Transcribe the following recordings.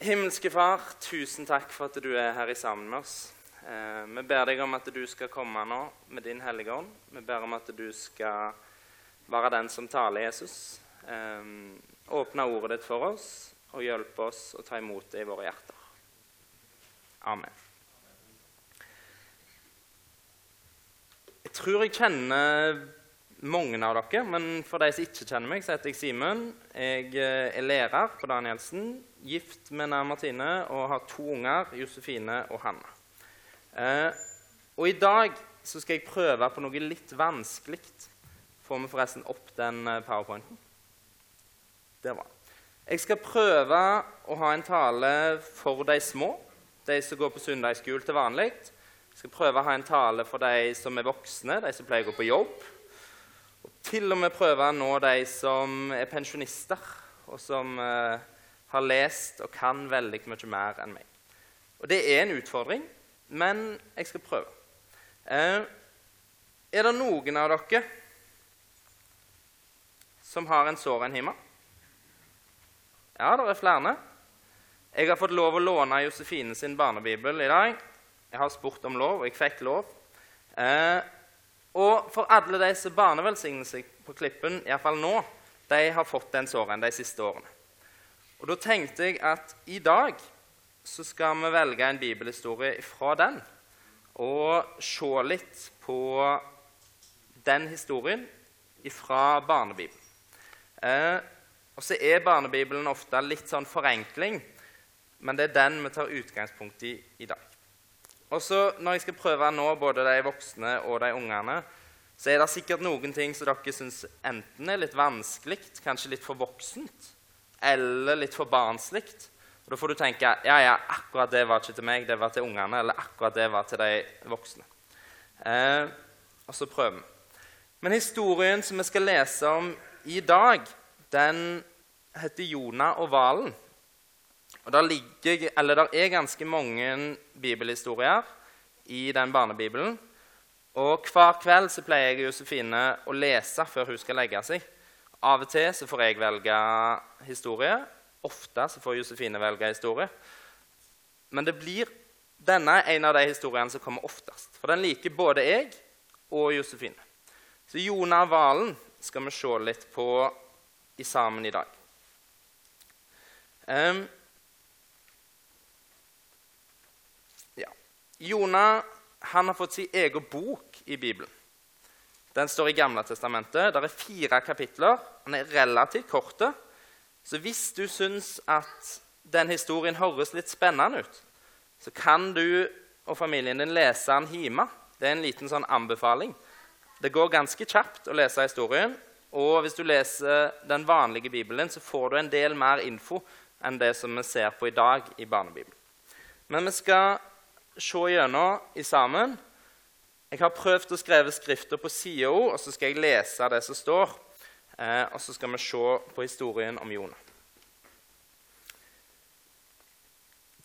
Himmelske Far, tusen takk for at du er her i sammen med oss. Eh, vi ber deg om at du skal komme nå med din Hellige Ånd. Vi ber om at du skal være den som taler Jesus. Eh, åpne ordet ditt for oss og hjelpe oss å ta imot det i våre hjerter. Amen. Jeg tror jeg kjenner mange av dere, men for de som ikke kjenner meg, så heter jeg Simen. Jeg eh, er lærer på Danielsen, gift med Nær Martine og har to unger, Josefine og Hanna. Eh, og i dag så skal jeg prøve på noe litt vanskelig. Får vi forresten opp den eh, powerpointen? Det var Jeg skal prøve å ha en tale for de små, de som går på søndagsskole til vanlig. Jeg skal prøve å ha en tale for de som er voksne, de som pleier å gå på jobb. Til og med prøve å nå de som er pensjonister, og som eh, har lest og kan veldig mye mer enn meg. Og det er en utfordring, men jeg skal prøve. Eh, er det noen av dere som har en sår en hjemme? Ja, det er flere. Jeg har fått lov å låne Josefine sin barnebibel i dag. Jeg har spurt om lov, og jeg fikk lov. Eh, og for alle de som barnevelsigner seg på Klippen, iallfall nå, de har fått den såren de siste årene. Og Da tenkte jeg at i dag så skal vi velge en bibelhistorie fra den. Og se litt på den historien fra barnebibelen. Eh, og så er barnebibelen ofte litt sånn forenkling, men det er den vi tar utgangspunkt i i dag. Og så Når jeg skal prøve nå både de voksne og de ungene, så er det sikkert noen ting som dere syns enten er litt vanskelig, kanskje litt for voksent, eller litt for barnslig. Da får du tenke ja, ja, akkurat det var ikke til meg, det var til ungene. Eller akkurat det var til de voksne. Eh, og så prøver vi. Men historien som vi skal lese om i dag, den heter Jonah og hvalen. Og der, ligger, eller der er ganske mange bibelhistorier i den barnebibelen. Og Hver kveld så pleier jeg Josefine å lese før hun skal legge seg. Av og til så får jeg velge historie. Ofte så får Josefine velge historie. Men det blir denne er en av de historiene som kommer oftest. For den liker både jeg og Josefine. Så Jonah Valen skal vi se litt på i sammen i dag. Um, Jonah han har fått sin egen bok i Bibelen. Den står i Gamle testamentet. Det er fire kapitler. Den er relativt kort. Så hvis du syns at den historien høres litt spennende ut, så kan du og familien din lese den hjemme. Det er en liten sånn anbefaling. Det går ganske kjapt å lese historien. Og hvis du leser den vanlige Bibelen, så får du en del mer info enn det som vi ser på i dag i Barnebibelen. Men vi skal se gjennom i sammen. Jeg har prøvd å skrive skrifter på sida, og så skal jeg lese det som står. Eh, og så skal vi se på historien om Jonah.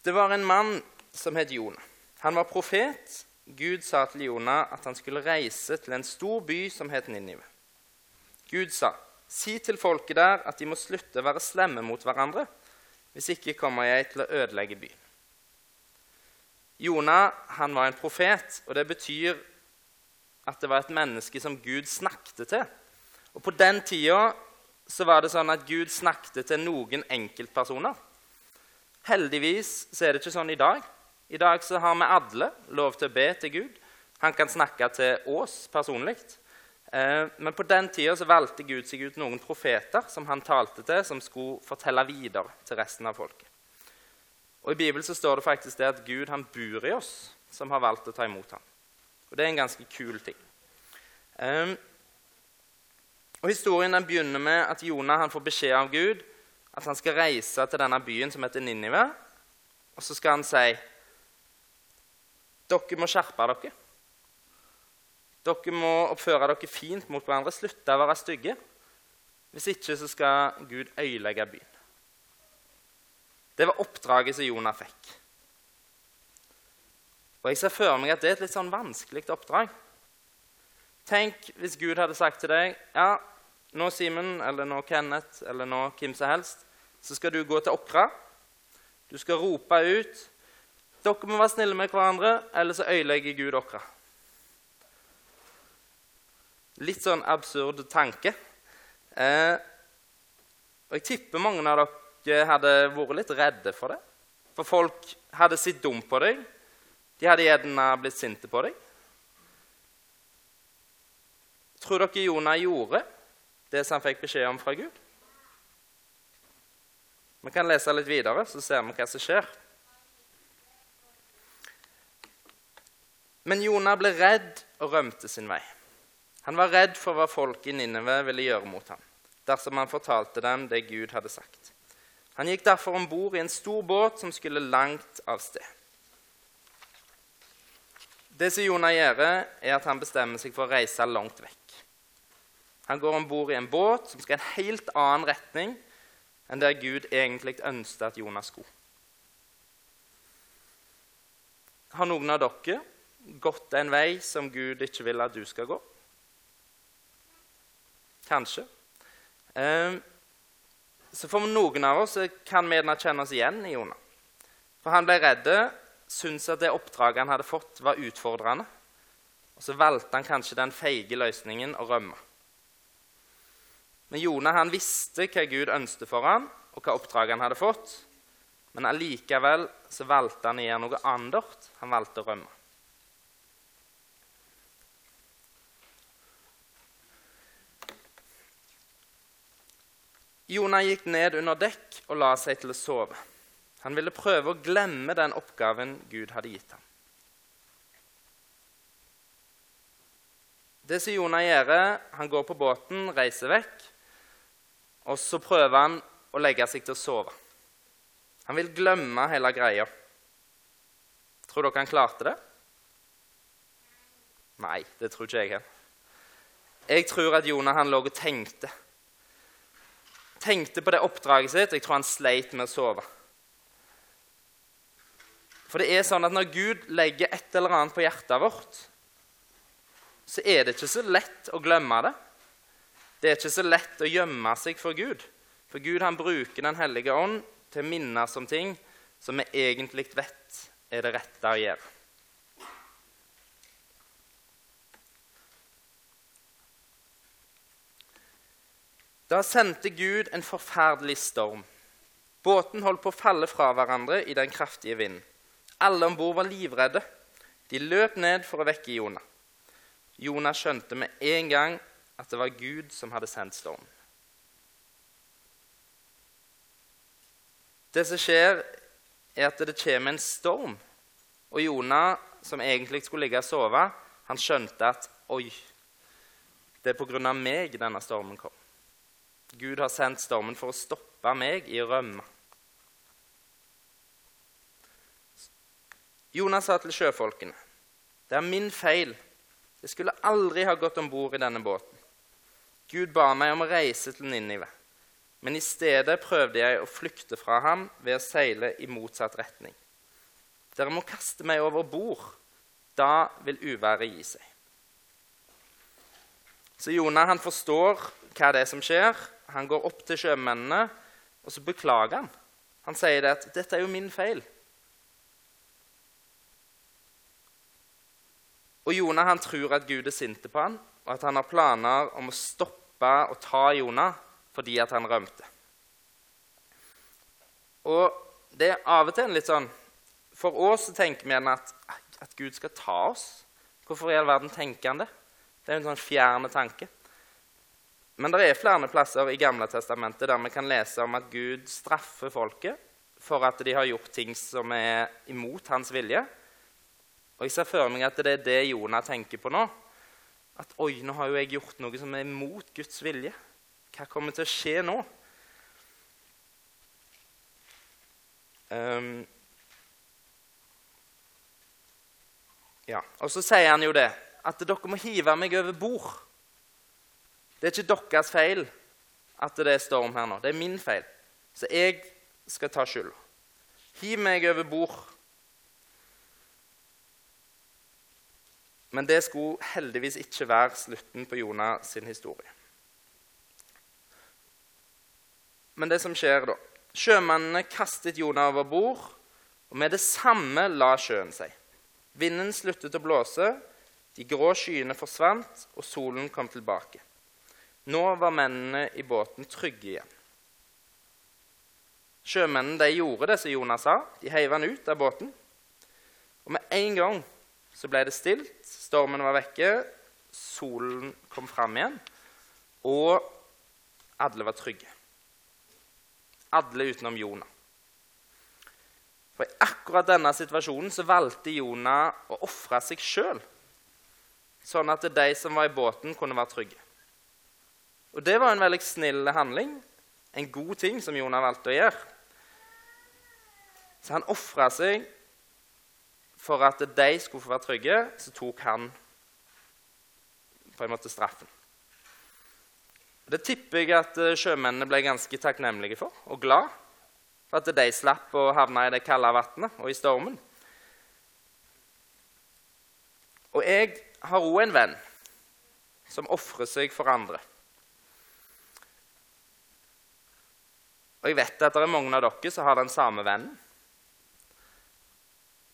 Det var en mann som het Jonah. Han var profet. Gud sa til Jonah at han skulle reise til en stor by som het Ninive. Gud sa, 'Si til folket der at de må slutte å være slemme mot hverandre.' 'Hvis ikke kommer jeg til å ødelegge byen.' Jonah han var en profet, og det betyr at det var et menneske som Gud snakket til. Og På den tida så var det sånn at Gud snakket til noen enkeltpersoner. Heldigvis så er det ikke sånn i dag. I dag så har vi alle lov til å be til Gud. Han kan snakke til oss personlig. Eh, men på den tida så valgte Gud seg ut noen profeter som han talte til, som skulle fortelle videre til resten av folket. Og I Bibelen så står det faktisk det at Gud han bor i oss, som har valgt å ta imot ham. Og Det er en ganske kul ting. Um, og Historien den begynner med at Jonah han får beskjed av Gud at han skal reise til denne byen som heter Ninive. Og så skal han si dere må skjerpe dere. Dere må oppføre dere fint mot hverandre. Slutte å være stygge. Hvis ikke så skal Gud øyelegge byen. Det var oppdraget som Jonah fikk. Og Jeg ser for meg at det er et litt sånn vanskelig oppdrag. Tenk hvis Gud hadde sagt til deg ja, nå Simen, eller nå Kenneth, eller nå hvem som helst, så skal du gå til Åkra. Du skal rope ut. Dere må være snille med hverandre, eller så ødelegger Gud okra. Litt sånn absurd tanke. Eh, og jeg tipper mange av dere hadde vært litt redde for det. For folk hadde sett dumt på deg. De hadde gjerne blitt sinte på deg. Tror dere Jonah gjorde det som han fikk beskjed om fra Gud? Vi kan lese litt videre, så ser vi hva som skjer. Men Jonah ble redd og rømte sin vei. Han var redd for hva folk i Ninneve ville gjøre mot ham dersom han fortalte dem det Gud hadde sagt. Han gikk derfor om bord i en stor båt som skulle langt av sted. Det som Jonah gjør, er at han bestemmer seg for å reise langt vekk. Han går om bord i en båt som skal i en helt annen retning enn der Gud egentlig ønsket at Jonah skulle. Har noen av dere gått en vei som Gud ikke vil at du skal gå? Kanskje. Ehm, så for noen av oss kan vi kjenne oss igjen i Jonah. For han ble redd, syntes at det oppdraget han hadde fått, var utfordrende. Og så valgte han kanskje den feige løsningen å rømme. Men Jonah han visste hva Gud ønsket for ham, og hva oppdraget han hadde fått. Men allikevel så valgte han å gjøre noe annet. Han valgte å rømme. Jonah gikk ned under dekk og la seg til å sove. Han ville prøve å glemme den oppgaven Gud hadde gitt ham. Det som Jonah gjør, han går på båten, reiser vekk, og så prøver han å legge seg til å sove. Han vil glemme hele greia. Tror dere han klarte det? Nei, det tror ikke jeg. Jeg tror at Jonah han lå og tenkte tenkte på det oppdraget sitt. Jeg tror han sleit med å sove. For det er sånn at når Gud legger et eller annet på hjertet vårt, så er det ikke så lett å glemme det. Det er ikke så lett å gjemme seg for Gud. For Gud han bruker Den hellige ånd til å minnes om ting som vi egentlig vet er det rette å gjøre. Da sendte Gud en forferdelig storm. Båten holdt på å falle fra hverandre i den kraftige vinden. Alle om bord var livredde. De løp ned for å vekke Jonah. Jonah skjønte med en gang at det var Gud som hadde sendt stormen. Det som skjer, er at det kommer en storm. Og Jonah, som egentlig skulle ligge og sove, han skjønte at oi, det er pga. meg denne stormen kom. Gud har sendt stormen for å stoppe meg i å rømme. Jonas sa til sjøfolkene, 'Det er min feil. Jeg skulle aldri ha gått om bord i denne båten.' Gud ba meg om å reise til Ninive, men i stedet prøvde jeg å flykte fra ham ved å seile i motsatt retning. Dere må kaste meg over bord. Da vil uværet gi seg. Så Jonah han forstår hva det er som skjer, han går opp til sjømennene, og så beklager han. Han sier det at 'dette er jo min feil'. Og Jonah han tror at Gud er sinte på han, og at han har planer om å stoppe og ta Jonah fordi at han rømte. Og det er av og til en litt sånn For oss tenker vi at, at Gud skal ta oss. Hvorfor i all verden tenker han det? Det er en sånn fjerne tanke. Men det er flere plasser i Gamle testamentet der vi kan lese om at Gud straffer folket for at de har gjort ting som er imot hans vilje. Og Jeg ser for meg at det er det Jonah tenker på nå. At oi, nå har jo jeg gjort noe som er imot Guds vilje. Hva kommer til å skje nå? Um, ja, Og så sier han jo det, at dere må hive meg over bord. Det er ikke deres feil at det er storm her nå. Det er min feil. Så jeg skal ta skyld. Hiv meg over bord. Men det skulle heldigvis ikke være slutten på Jonas sin historie. Men det som skjer da, Sjømannene kastet Jonah over bord, og med det samme la sjøen seg. Vinden sluttet å blåse, de grå skyene forsvant, og solen kom tilbake. Nå var mennene i båten trygge igjen. Sjømennene de gjorde det som Jonas sa. De heiv han ut av båten. Og med en gang så ble det stilt, stormen var vekke, solen kom fram igjen, og alle var trygge. Alle utenom Jonah. For i akkurat denne situasjonen så valgte Jonah å ofre seg sjøl, sånn at de som var i båten, kunne være trygge. Og det var en veldig snill handling, en god ting som Jonah valgte å gjøre. Så han ofra seg for at de skulle få være trygge. Så tok han på en måte straffen. Det tipper jeg at eh, sjømennene ble ganske takknemlige for og glad for at de slapp å havne i det kalde vannet og i stormen. Og jeg har òg en venn som ofrer seg for andre. Og jeg vet at det er mange av dere som har den samme vennen.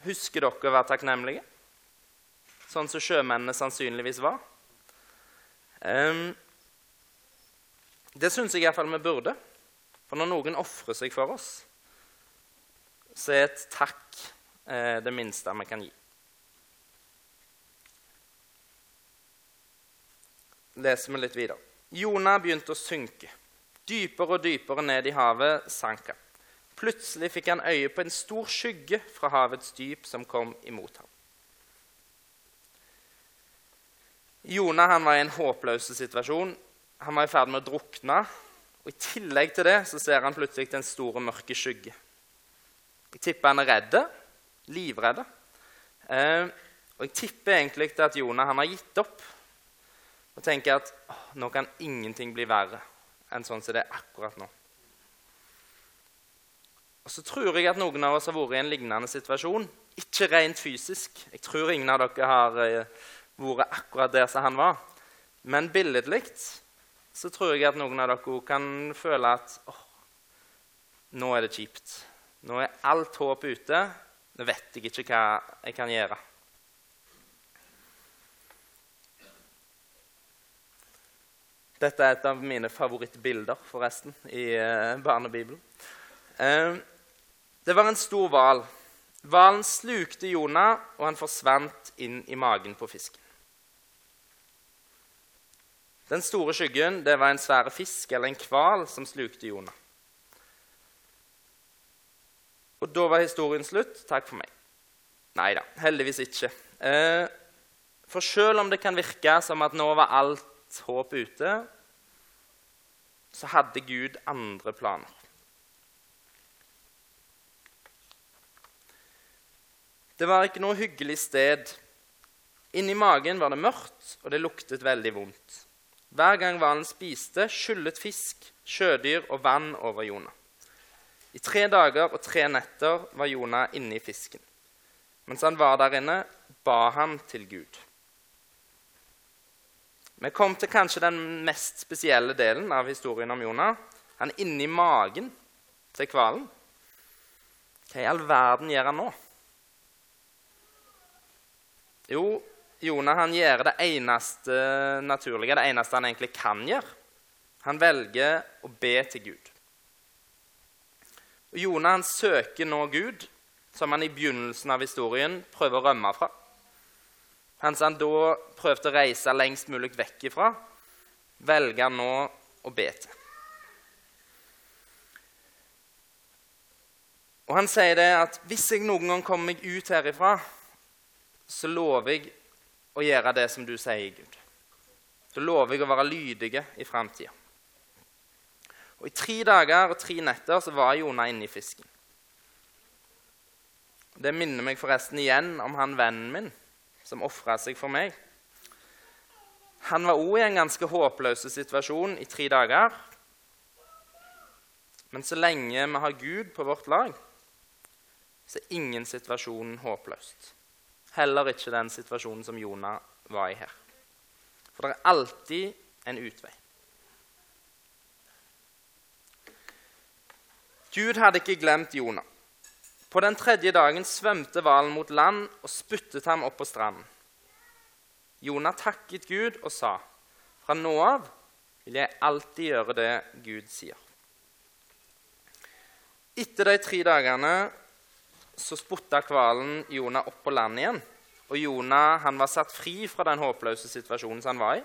Husker dere å være takknemlige? Sånn som sjømennene sannsynligvis var. Um, det syns jeg iallfall vi burde. For når noen ofrer seg for oss, så er et takk eh, det minste vi kan gi. Leser vi litt videre. Jonah begynte å synke. Dypere og dypere ned i havet sank han. Plutselig fikk han øye på en stor skygge fra havets dyp som kom imot ham. Jonah var i en håpløs situasjon. Han var i ferd med å drukne. Og I tillegg til det så ser han plutselig den store, mørke skygge. Jeg tipper han er redd, livredd. Eh, og jeg tipper egentlig at Jonah har gitt opp og tenker at nå kan ingenting bli verre enn sånn som det er akkurat nå. Og så tror jeg at noen av oss har vært i en lignende situasjon. Ikke rent fysisk. Jeg tror ingen av dere har eh, vært akkurat der som han var. Men billedlig så tror jeg at noen av dere kan føle at oh, nå er det kjipt. Nå er alt håp ute. Nå vet jeg ikke hva jeg kan gjøre. Dette er et av mine favorittbilder forresten, i eh, barnebibelen. Eh, det var en stor hval. Hvalen slukte Jonah, og han forsvant inn i magen på fisken. Den store skyggen det var en svær fisk eller en hval som slukte Jonah. Og da var historien slutt. Takk for meg. Nei da, heldigvis ikke. Eh, for selv om det kan virke som at nå var alt håp ute, så hadde Gud andre planer. Det var ikke noe hyggelig sted. Inni magen var det mørkt, og det luktet veldig vondt. Hver gang hvalen spiste, skyllet fisk, sjødyr og vann over Jonah. I tre dager og tre netter var Jonah inne i fisken. Mens han var der inne, ba han til Gud. Vi kom til kanskje den mest spesielle delen av historien om Jonah. Han er inni magen til hvalen. Hva i all verden gjør han nå? Jo, Jonah han gjør det eneste naturlige, det eneste han egentlig kan gjøre. Han velger å be til Gud. Og Jonah han søker nå Gud, som han i begynnelsen av historien prøver å rømme fra. Som han da prøvde å reise lengst mulig vekk ifra, velger han nå å be til. Og Han sier det at hvis jeg noen gang kommer meg ut herifra, så lover jeg å gjøre det som du sier, Gud. Da lover jeg å være lydige i framtida. Og I tre dager og tre netter så var Jonah inne i fisken. Det minner meg forresten igjen om han vennen min som ofra seg for meg. Han var òg i en ganske håpløs situasjon i tre dager. Men så lenge vi har Gud på vårt lag, så er ingen situasjon håpløst. Heller ikke den situasjonen som Jonah var i her. For det er alltid en utvei. Gud hadde ikke glemt Jonah. På den tredje dagen svømte hvalen mot land og spyttet ham opp på stranden. Jonah takket Gud og sa, 'Fra nå av vil jeg alltid gjøre det Gud sier.' Etter de tre dagene så spotta hvalen Jonah opp på land igjen. Og Jonah han var satt fri fra den håpløse situasjonen som han var i.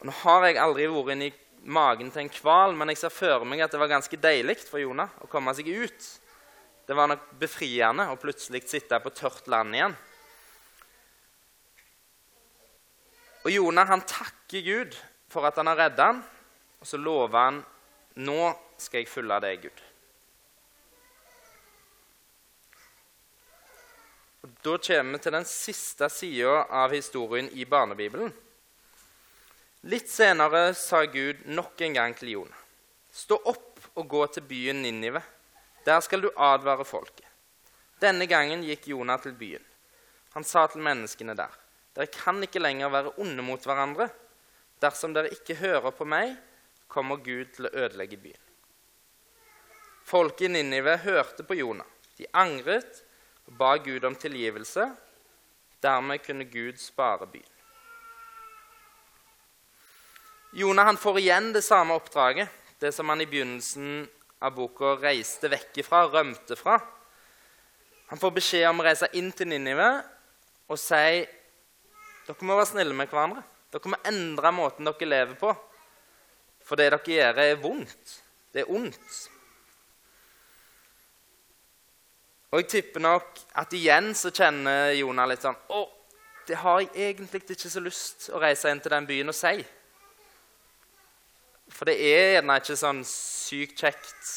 Og nå har jeg aldri vært inni magen til en hval, men jeg ser for meg at det var ganske deilig for Jonah å komme seg ut. Det var nok befriende å plutselig sitte på tørt land igjen. Og Jonah han takker Gud for at han har redda han, og så lover han nå skal jeg følge deg, Gud. Og Da kommer vi til den siste sida av historien i Barnebibelen. Litt senere sa Gud nok en gang til Jonah.: Stå opp og gå til byen Ninive. Der skal du advare folket. Denne gangen gikk Jonah til byen. Han sa til menneskene der.: Dere kan ikke lenger være onde mot hverandre. Dersom dere ikke hører på meg, kommer Gud til å ødelegge byen. Folket i Ninive hørte på Jonah. De angret og ba Gud om tilgivelse. Dermed kunne Gud spare byen. Jonah får igjen det samme oppdraget, det som han i begynnelsen av boka reiste vekk ifra, rømte fra. Han får beskjed om å reise inn til Ninive og si dere må være snille med hverandre. Dere må endre måten dere lever på. For det dere gjør, er vondt. Det er ondt. Og jeg tipper nok at igjen så kjenner Jonah litt sånn Å, det har jeg egentlig ikke så lyst å reise inn til den byen og si. For det er gjerne ikke sånn sykt kjekt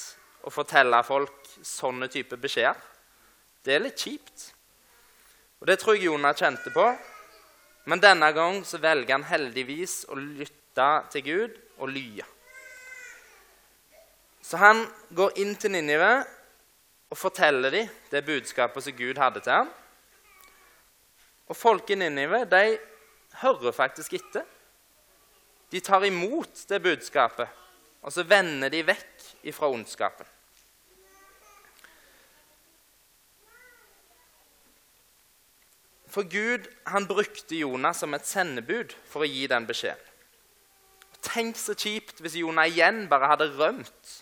å fortelle folk sånne type beskjeder. Det er litt kjipt. Og det tror jeg Jonah kjente på. Men denne gang så velger han heldigvis å lytte til Gud og lye. Så han går inn til Ninive og forteller dem det budskapet som Gud hadde til ham. Og folket i Ninive de hører faktisk etter. De tar imot det budskapet, og så vender de vekk ifra ondskapen. For Gud han brukte Jonas som et sendebud for å gi den beskjeden. Tenk så kjipt hvis Jonah igjen bare hadde rømt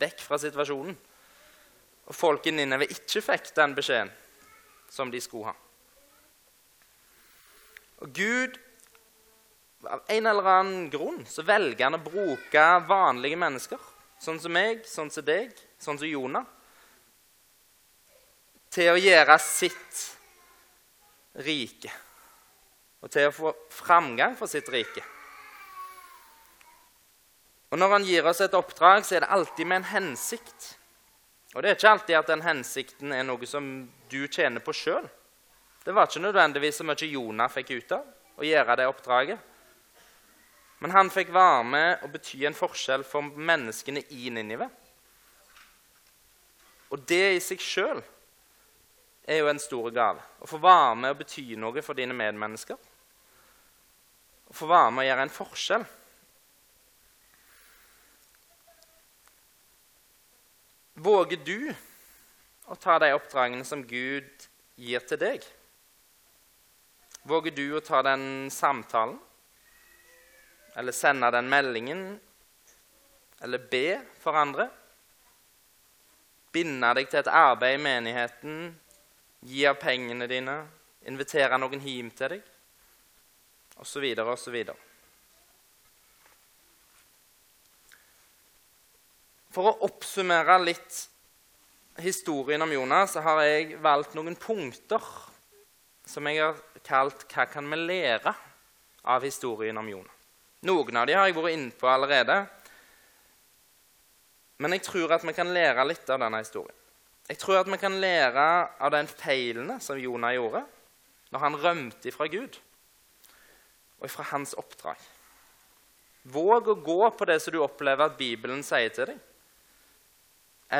vekk fra situasjonen, og folket i Ninneve ikke fikk den beskjeden som de skulle ha. Og Gud av en eller annen grunn så velger han å bruke vanlige mennesker, sånn som meg, sånn som deg, sånn som Jonah, til å gjøre sitt rike. Og til å få framgang for sitt rike. Og Når han gir oss et oppdrag, så er det alltid med en hensikt. Og det er ikke alltid at den hensikten er noe som du tjener på sjøl. Det var ikke nødvendigvis så mye Jonah fikk ut av å gjøre det oppdraget. Men han fikk være med og bety en forskjell for menneskene i Ninive. Og det i seg sjøl er jo en stor gave. Å få være med og bety noe for dine medmennesker. Å få være med og gjøre en forskjell. Våger du å ta de oppdragene som Gud gir til deg? Våger du å ta den samtalen? Eller sende den meldingen, eller be for andre. Binde deg til et arbeid i menigheten, gi av pengene dine, invitere noen hjem til deg, osv., osv. For å oppsummere litt historien om Jonas har jeg valgt noen punkter som jeg har kalt 'Hva kan vi lære av historien om Jonas'? Noen av dem har jeg vært inne på allerede. Men jeg tror at vi kan lære litt av denne historien. Jeg tror at vi kan lære av den feilene som Jonah gjorde når han rømte fra Gud og fra hans oppdrag. Våg å gå på det som du opplever at Bibelen sier til deg,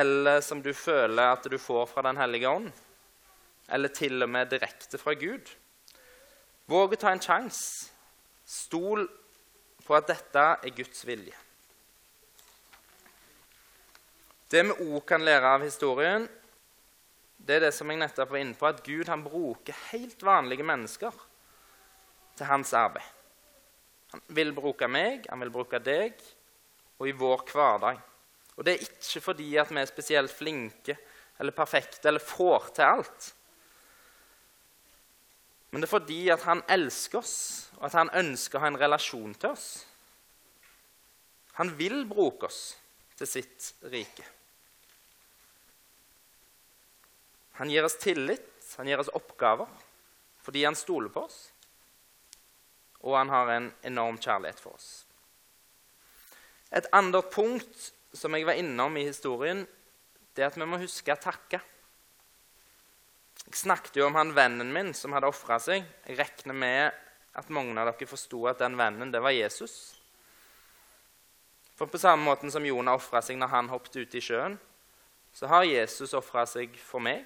eller som du føler at du får fra Den hellige ånd, eller til og med direkte fra Gud. Våg å ta en sjanse. Stol på at dette er Guds vilje. Det vi òg kan lære av historien, det er det som jeg nettopp var inne på, at Gud han bruker helt vanlige mennesker til hans arbeid. Han vil bruke meg, han vil bruke deg, og i vår hverdag. Og det er ikke fordi at vi er spesielt flinke eller perfekte eller får til alt. Men det er fordi at han elsker oss, og at han ønsker å ha en relasjon til oss. Han vil bruke oss til sitt rike. Han gir oss tillit, han gir oss oppgaver fordi han stoler på oss. Og han har en enorm kjærlighet for oss. Et andre punkt som jeg var innom i historien, det er at vi må huske å takke. Jeg snakket jo om han vennen min som hadde ofra seg. Jeg regner med at mange av dere forsto at den vennen, det var Jesus. For på samme måte som Jonah ofra seg når han hoppet ut i sjøen, så har Jesus ofra seg for meg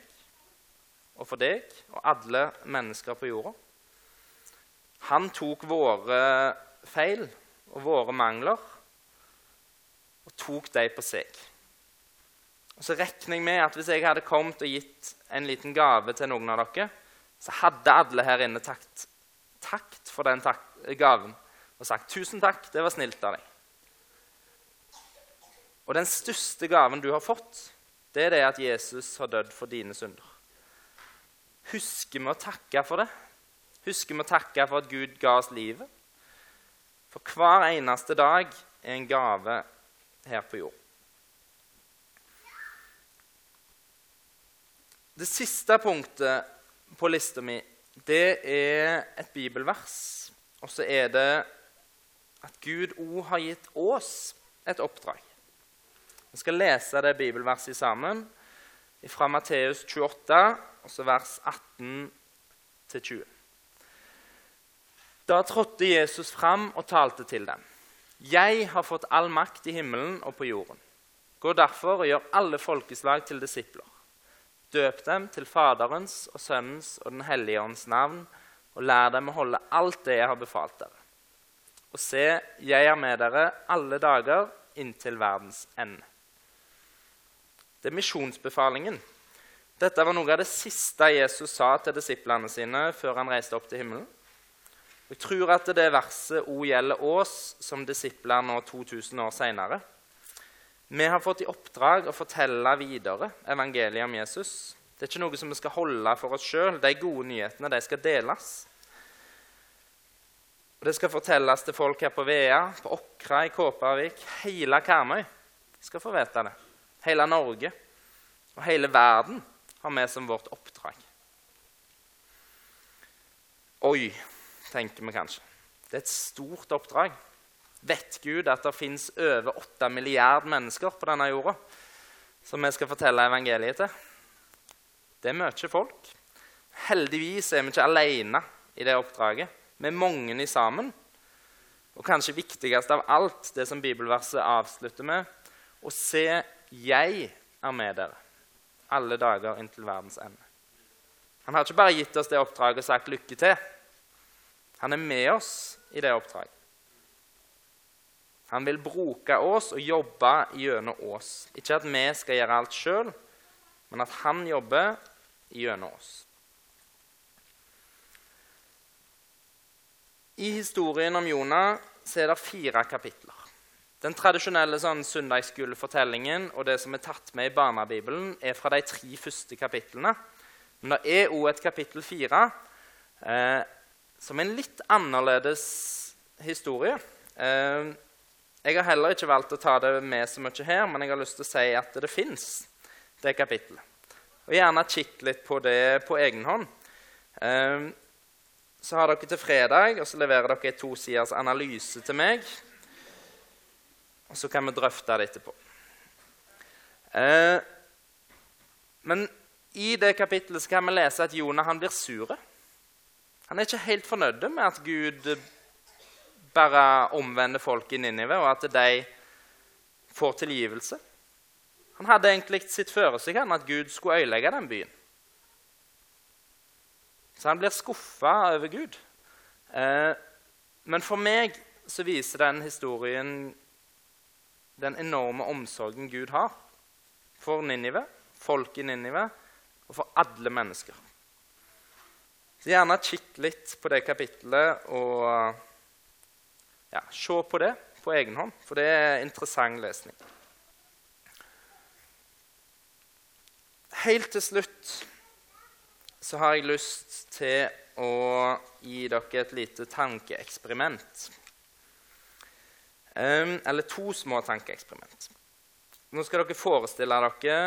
og for deg og alle mennesker på jorda. Han tok våre feil og våre mangler og tok dem på seg. Og Så regner jeg med at hvis jeg hadde kommet og gitt en liten gave til noen av dere, så hadde alle her inne takt, takt for den tak gaven og sagt 'tusen takk, det var snilt av deg'. Og den største gaven du har fått, det er det at Jesus har dødd for dine synder. Husker vi å takke for det? Husker vi å takke for at Gud ga oss livet? For hver eneste dag er en gave her på jord. Det siste punktet på lista mi det er et bibelvers. Og så er det at Gud òg har gitt oss et oppdrag. Vi skal lese det bibelverset sammen fra Matteus 28, altså vers 18-20. Da trådte Jesus fram og talte til dem. Jeg har fått all makt i himmelen og på jorden. Gå derfor og gjør alle folkeslag til disipler. Døp dem til Faderens og Sønnens og Den hellige ånds navn, og lær dem å holde alt det jeg har befalt dere. Og se, jeg er med dere alle dager inntil verdens ende. Det er misjonsbefalingen. Dette var noe av det siste Jesus sa til disiplene sine før han reiste opp til himmelen. Jeg tror at det verset òg gjelder oss som disipler nå 2000 år seinere. Vi har fått i oppdrag å fortelle videre evangeliet om Jesus. Det er ikke noe som vi skal holde for oss sjøl. De gode nyhetene de skal deles. Og Det skal fortelles til folk her på Vea, på Åkra, i Kåpervik. Hele Karmøy skal få vite det. Hele Norge og hele verden har vi som vårt oppdrag. Oi, tenker vi kanskje. Det er et stort oppdrag. Vet Gud at det fins over 8 milliard mennesker på denne jorda som vi skal fortelle evangeliet til? Det er mye folk. Heldigvis er vi ikke alene i det oppdraget. Vi er mange i sammen. Og kanskje viktigst av alt, det som bibelverset avslutter med, å se 'Jeg er med dere' alle dager inntil verdens ende. Han har ikke bare gitt oss det oppdraget og sagt lykke til. Han er med oss i det oppdraget. Han vil bruke oss og jobbe gjennom oss. Ikke at vi skal gjøre alt sjøl, men at han jobber gjennom oss. I historien om Jonah er det fire kapitler. Den tradisjonelle sånn, søndagsskolefortellingen og det som er tatt med i Barnebibelen, er fra de tre første kapitlene. Men det er òg et kapittel fire eh, som er en litt annerledes historie. Eh, jeg har heller ikke valgt å ta det med så mye her, men jeg har lyst til å si at det fins, det kapittelet. Og gjerne kikk litt på det på egen hånd. Eh, så har dere til fredag, og så leverer dere en tosiders analyse til meg og så kan vi drøfte det etterpå. Eh, men i det kapittelet kan vi lese at Jonah blir sur. Han er ikke helt fornøyd med at Gud bare omvende folk i Ninive, og at de får tilgivelse. Han hadde egentlig sitt føre seg at Gud skulle øyelegge den byen. Så han blir skuffa over Gud. Eh, men for meg så viser den historien den enorme omsorgen Gud har for Ninive, folk i Ninive og for alle mennesker. Så gjerne kikk litt på det kapittelet og ja, se på det på egen hånd, for det er interessant lesning. Helt til slutt så har jeg lyst til å gi dere et lite tankeeksperiment. Um, eller to små tankeeksperiment. Nå skal dere forestille dere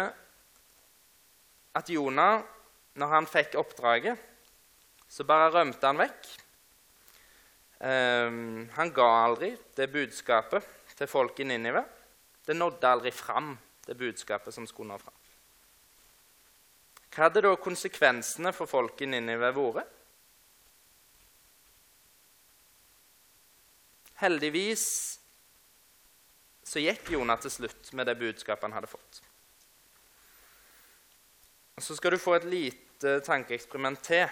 at Jonah, når han fikk oppdraget, så bare rømte han vekk. Um, han ga aldri det budskapet til folk i Ninive. Det nådde aldri fram, det budskapet som skulle nå fram. Hva hadde da konsekvensene for folk i Ninive vært? Heldigvis så gikk Jonah til slutt med det budskapet han hadde fått. Og Så skal du få et lite tankeeksperiment til.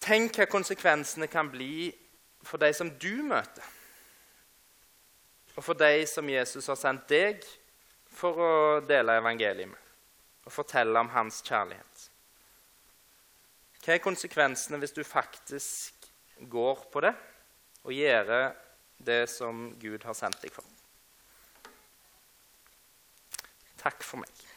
Tenk hva konsekvensene kan bli for de som du møter, og for de som Jesus har sendt deg for å dele evangeliet med og fortelle om hans kjærlighet. Hva er konsekvensene hvis du faktisk går på det og gjør det som Gud har sendt deg for? Takk for meg.